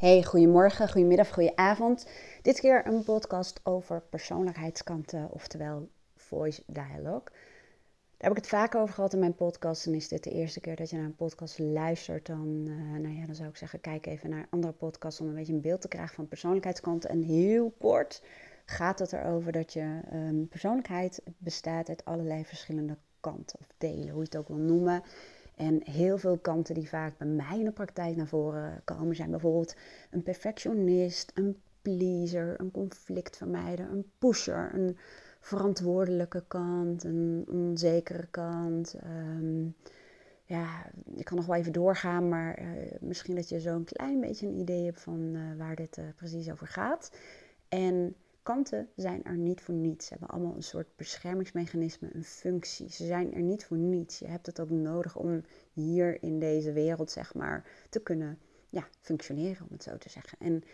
Hey, goedemorgen, goedemiddag, goedenavond. Dit keer een podcast over persoonlijkheidskanten, oftewel voice dialogue. Daar heb ik het vaak over gehad in mijn podcast. En is dit de eerste keer dat je naar een podcast luistert, dan, uh, nou ja, dan zou ik zeggen, kijk even naar andere podcasts om een beetje een beeld te krijgen van persoonlijkheidskanten. En heel kort gaat het erover dat je um, persoonlijkheid bestaat uit allerlei verschillende kanten of delen, hoe je het ook wil noemen. En heel veel kanten die vaak bij mij in de praktijk naar voren komen zijn bijvoorbeeld een perfectionist, een pleaser, een conflictvermijder, een pusher, een verantwoordelijke kant, een onzekere kant. Ehm, ja, ik kan nog wel even doorgaan, maar uh, misschien dat je zo een klein beetje een idee hebt van uh, waar dit uh, precies over gaat. En kanten zijn er niet voor niets. Ze hebben allemaal een soort beschermingsmechanisme, een functie. Ze zijn er niet voor niets. Je hebt het ook nodig om hier in deze wereld, zeg maar, te kunnen ja, functioneren, om het zo te zeggen. En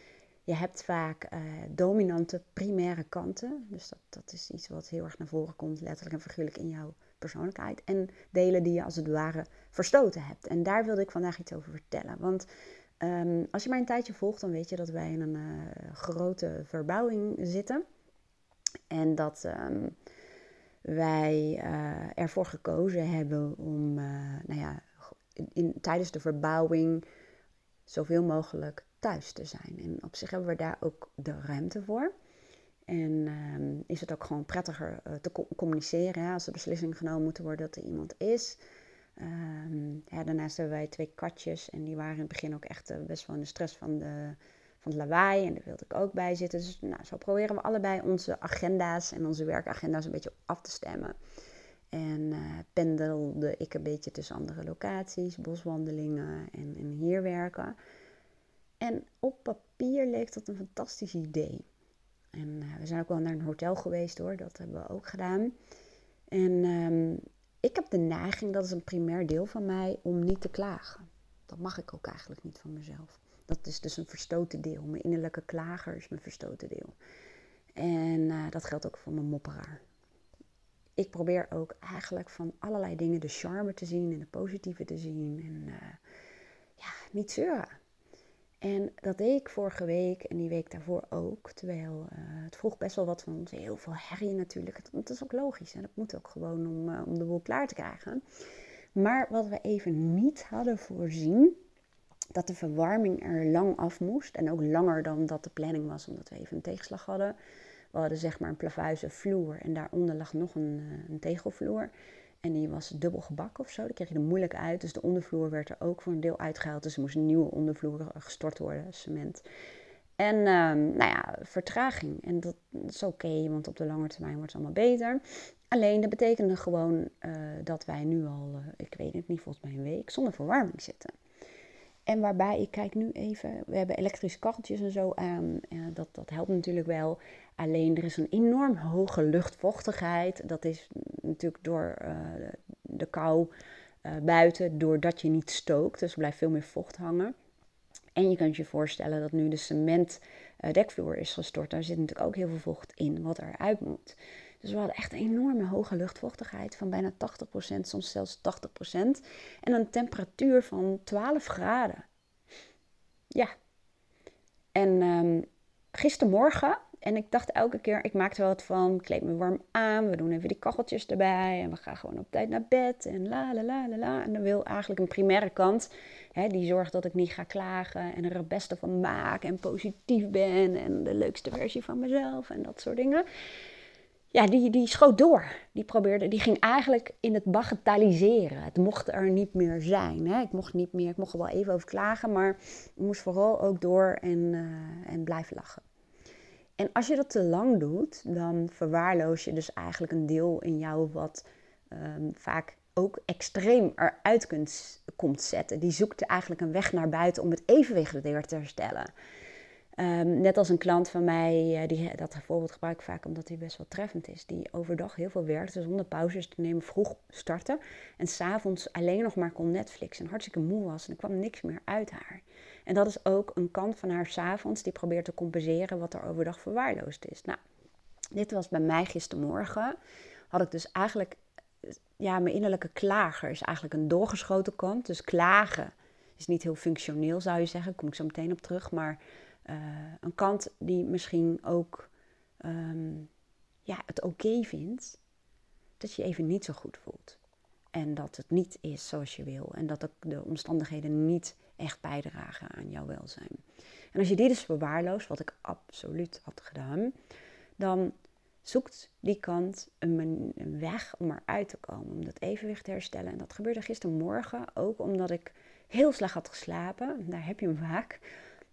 je hebt vaak uh, dominante primaire kanten. Dus dat, dat is iets wat heel erg naar voren komt, letterlijk en figuurlijk in jouw persoonlijkheid. En delen die je als het ware verstoten hebt. En daar wilde ik vandaag iets over vertellen. Want Ehm, als je mij een tijdje volgt, dan weet je dat wij in een uh, grote verbouwing zitten. En dat um, wij uh, ervoor gekozen hebben om, uh, nou ja, in, tijdens de verbouwing zoveel mogelijk thuis te zijn. En op zich hebben we daar ook de ruimte voor. En um, is het ook gewoon prettiger te communiceren als er beslissingen genomen moeten worden dat er iemand is. Um, ja, daarnaast hebben wij twee katjes en die waren in het begin ook echt uh, best wel in de stress van, de, van het lawaai. En daar wilde ik ook bij zitten. Dus nou, zo proberen we allebei onze agenda's en onze werkagenda's een beetje af te stemmen. En uh, pendelde ik een beetje tussen andere locaties, boswandelingen en, en hier werken. En op papier leek dat een fantastisch idee. En uh, we zijn ook wel naar een hotel geweest hoor, dat hebben we ook gedaan. En um, ik heb de neiging, dat is een primair deel van mij, om niet te klagen. Dat mag ik ook eigenlijk niet van mezelf. Dat is dus een verstoten deel. Mijn innerlijke klager is mijn verstoten deel. En uh, dat geldt ook voor mijn mopperaar. Ik probeer ook eigenlijk van allerlei dingen de charme te zien en de positieve te zien. En uh, ja, niet zeuren. En dat deed ik vorige week en die week daarvoor ook. Terwijl uh, het vroeg best wel wat van ons. Heel veel herrie natuurlijk. Dat is ook logisch. En dat moet ook gewoon om, uh, om de boel klaar te krijgen. Maar wat we even niet hadden voorzien. Dat de verwarming er lang af moest. En ook langer dan dat de planning was. Omdat we even een tegenslag hadden. We hadden zeg maar een plavuizen vloer. En daaronder lag nog een, uh, een tegelvloer. En die was dubbel gebakken of zo. Die kreeg je er moeilijk uit. Dus de ondervloer werd er ook voor een deel uitgehaald. Dus er moest een nieuwe ondervloer gestort worden, cement. En um, nou ja, vertraging. En dat, is oké, want op de lange termijn wordt het allemaal beter. Alleen dat betekende gewoon uh, dat wij nu al, uh, ik weet het niet, volgens mij een week zonder verwarming zitten. En waarbij, ik kijk nu even, we hebben elektrische kacheltjes en zo aan. Uh, dat, dat helpt natuurlijk wel. Alleen er is een enorm hoge luchtvochtigheid. Dat is natuurlijk door uh, de kou uh, buiten, doordat je niet stookt. Dus er blijft veel meer vocht hangen. En je kunt je voorstellen dat nu de cement dekvloer is gestort. Daar zit natuurlijk ook heel veel vocht in, wat eruit moet. Dus we hadden echt een enorme hoge luchtvochtigheid van bijna 80%, soms zelfs 80%. En een temperatuur van 12 graden. Ja. En um, gistermorgen, en ik dacht elke keer, ik maakte wel wat van, kleed me warm aan, we doen even die kacheltjes erbij en we gaan gewoon op tijd naar bed en la la la la la. En dan wil eigenlijk een primaire kant, hè, die zorgt dat ik niet ga klagen en er het beste van maak en positief ben en de leukste versie van mezelf en dat soort dingen ja, die, die schoot door. Die, probeerde, die ging eigenlijk in het bagatelliseren. Het mocht er niet meer zijn. Hè? Ik mocht niet meer, ik mocht er wel even over klagen, maar ik moest vooral ook door en, uh, en blijven lachen. En als je dat te lang doet, dan verwaarloos je dus eigenlijk een deel in jou wat um, vaak ook extreem eruit kunt, komt zetten. Die zoekt eigenlijk een weg naar buiten om het evenwicht weer te herstellen. Um, net als een klant van mij, uh, die, dat voorbeeld gebruik ik vaak omdat hij best wel treffend is. Die overdag heel veel werkte zonder pauzes te nemen, vroeg starten. En s'avonds alleen nog maar kon Netflix en hartstikke moe was. En er kwam niks meer uit haar. En dat is ook een kant van haar s'avonds die probeert te compenseren wat er overdag verwaarloosd is. Nou, dit was bij mij gistermorgen. Had ik dus eigenlijk, ja, mijn innerlijke klager is eigenlijk een doorgeschoten kant. Dus klagen is niet heel functioneel zou je zeggen, daar kom ik zo meteen op terug. Maar eh, een kant die misschien ook ehm, ja, het oké vindt dat je even niet zo goed voelt. En dat het niet is zoals je wil. En dat de omstandigheden niet echt bijdragen aan jouw welzijn. En als je die dus bewaarloost, wat ik absoluut had gedaan, dan zoekt die kant een, weg om eruit te komen, om dat evenwicht te herstellen. En dat gebeurde gistermorgen ook omdat ik heel slecht had geslapen. Daar heb je hem vaak.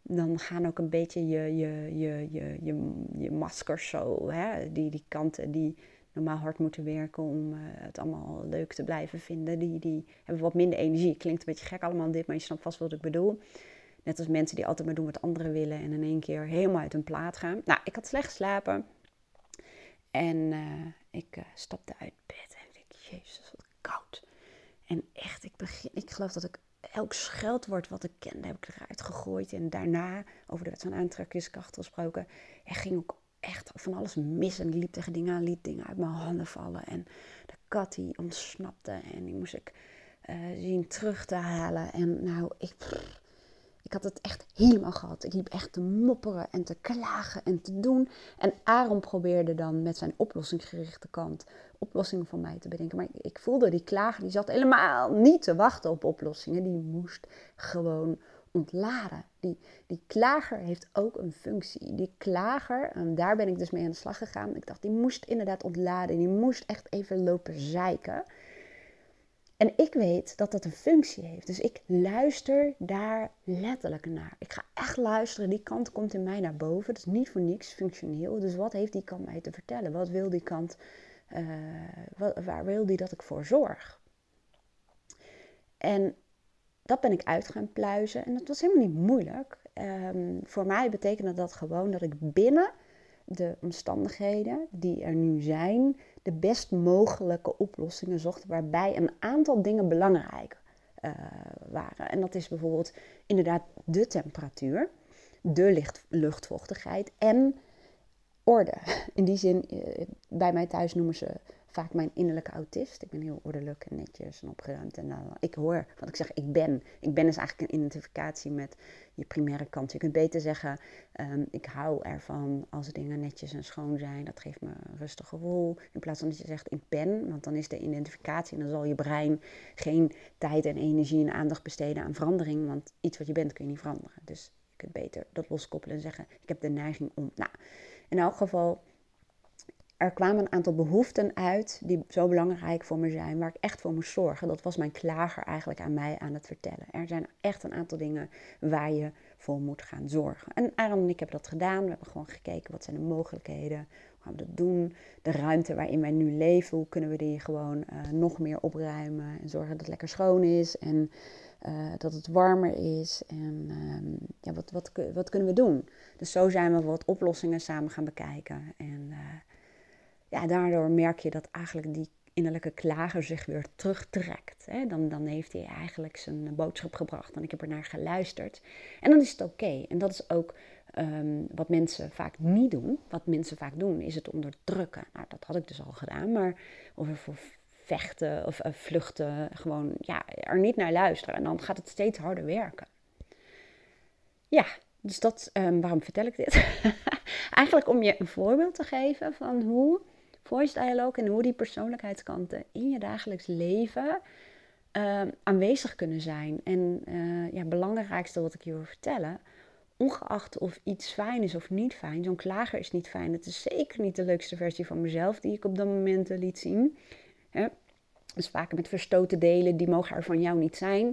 Dan gaan ook een beetje je, je, je, je, je, je maskers zo, hè? Die, die kanten die normaal hard moeten werken om uh, het allemaal leuk te blijven vinden. Die, die hebben wat minder energie. Klinkt een beetje gek allemaal dit, maar je snapt vast wat ik bedoel. Net als mensen die altijd maar doen wat anderen willen en in één keer helemaal uit hun plaat gaan. Nou, ik had slecht geslapen. En uh, ik uh, stapte uit bed en ik dacht, jezus, wat koud. En echt, ik, begin, ik geloof dat ik elk scheldwoord wat ik kende, heb ik eruit gegooid. En daarna, over de wet van aantrekkingskracht gesproken, er ging ook echt van alles mis. En ik liep tegen dingen aan, liet dingen uit mijn handen vallen. En de kat die ontsnapte en die moest ik uh, zien terug te halen. En nou, ik, ik had het echt helemaal gehad. Ik liep echt te mopperen en te klagen en te doen. En Aaron probeerde dan met zijn oplossingsgerichte kant oplossingen voor mij te bedenken. Maar ik voelde die klager, die zat helemaal niet te wachten op oplossingen. Die moest gewoon ontladen. Die, die klager heeft ook een functie. Die klager, en daar ben ik dus mee aan de slag gegaan. Ik dacht, die moest inderdaad ontladen. Die moest echt even lopen zeiken. En ik weet dat dat een functie heeft. Dus ik luister daar letterlijk naar. Ik ga echt luisteren. Die kant komt in mij naar boven. Dat is niet voor niks functioneel. Dus wat heeft die kant mij te vertellen? Wat wil die kant, uh, waar wil die dat ik voor zorg? En dat ben ik uit gaan pluizen. En dat was helemaal niet moeilijk. Um, voor mij betekende dat gewoon dat ik binnen de omstandigheden die er nu zijn, de best mogelijke oplossingen zocht, waarbij een aantal dingen belangrijk uh, waren. En dat is bijvoorbeeld inderdaad de temperatuur, de luchtvochtigheid en orde. In die zin, uh, bij mij thuis noemen ze vaak mijn innerlijke autist. Ik ben heel ordelijk en netjes en opgeruimd. En uh, ik hoor wat ik zeg, ik ben. Ik ben is eigenlijk een identificatie met je primaire kant. Je kunt beter zeggen, um, ik hou ervan als dingen netjes en schoon zijn. Dat geeft me een rustig gevoel. In plaats van dat je zegt, ik ben. Want dan is de identificatie en dan zal je brein geen tijd en energie en aandacht besteden aan verandering. Want iets wat je bent kun je niet veranderen. Dus je kunt beter dat loskoppelen en zeggen, ik heb de neiging om. Nou, in elk geval er kwamen een aantal behoeften uit die zo belangrijk voor me zijn, waar ik echt voor moest zorgen. Dat was mijn klager eigenlijk aan mij aan het vertellen. Er zijn echt een aantal dingen waar je voor moet gaan zorgen. En Aaron en ik hebben dat gedaan. We hebben gewoon gekeken wat zijn de mogelijkheden, hoe gaan we dat doen. De ruimte waarin wij nu leven, hoe kunnen we die gewoon uh, nog meer opruimen en zorgen dat het lekker schoon is en uh, dat het warmer is. En um, ja, wat, wat, wat kunnen we doen? Dus zo zijn we wat oplossingen samen gaan bekijken. En ja, daardoor merk je dat eigenlijk die innerlijke klager zich weer terugtrekt. Hè? Dan, dan heeft hij eigenlijk zijn boodschap gebracht en ik heb er naar geluisterd. En dan is het oké. En dat is ook um, wat mensen vaak niet doen. Wat mensen vaak doen is het onderdrukken. Nou, dat had ik dus al gedaan, maar of voor vechten of uh, vluchten, gewoon ja, er niet naar luisteren. En dan gaat het steeds harder werken. Ja, dus dat, um, waarom vertel ik dit? Eigenlijk om je een voorbeeld te geven van hoe voice dialogue en hoe die persoonlijkheidskanten in je dagelijks leven uh, aanwezig kunnen zijn. En uh, ja, het belangrijkste wat ik je wil vertellen, ongeacht of iets fijn is of niet fijn, zo'n klager is niet fijn. Het is zeker niet de leukste versie van mezelf die ik op dat moment uh, liet zien. Hè? Dus vaak met verstoten delen, die mogen er van jou niet zijn,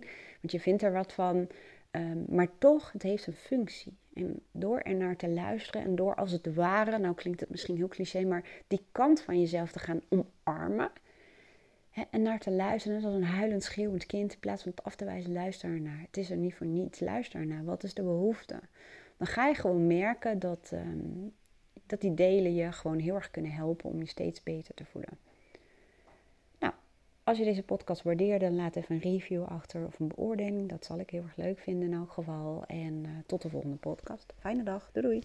want je vindt er wat van. Um, maar toch, het heeft een functie. En door er naar te luisteren en door als het ware, nou klinkt het misschien heel cliché, maar die kant van jezelf te gaan omarmen. En naar te luisteren, net als een huilend, schreeuwend kind, in plaats van het af te wijzen, luister ernaar. Het is er niet voor niets, luister ernaar. Wat is de behoefte? Dan ga je gewoon merken dat, um, dat die delen je gewoon heel erg kunnen helpen om je steeds beter te voelen. Als je deze podcast waardeerde, laat even een review achter of een beoordeling. Dat zal ik heel erg leuk vinden in elk geval. En uh, tot de volgende podcast. Fijne dag. Doei doei.